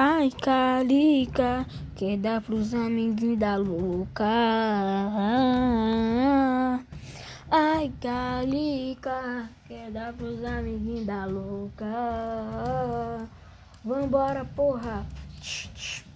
Ai, calica, que dá pros amiguinhos da louca. Ai, calica, que dá pros amiguinhos da louca. Vambora, porra. Tch, tch.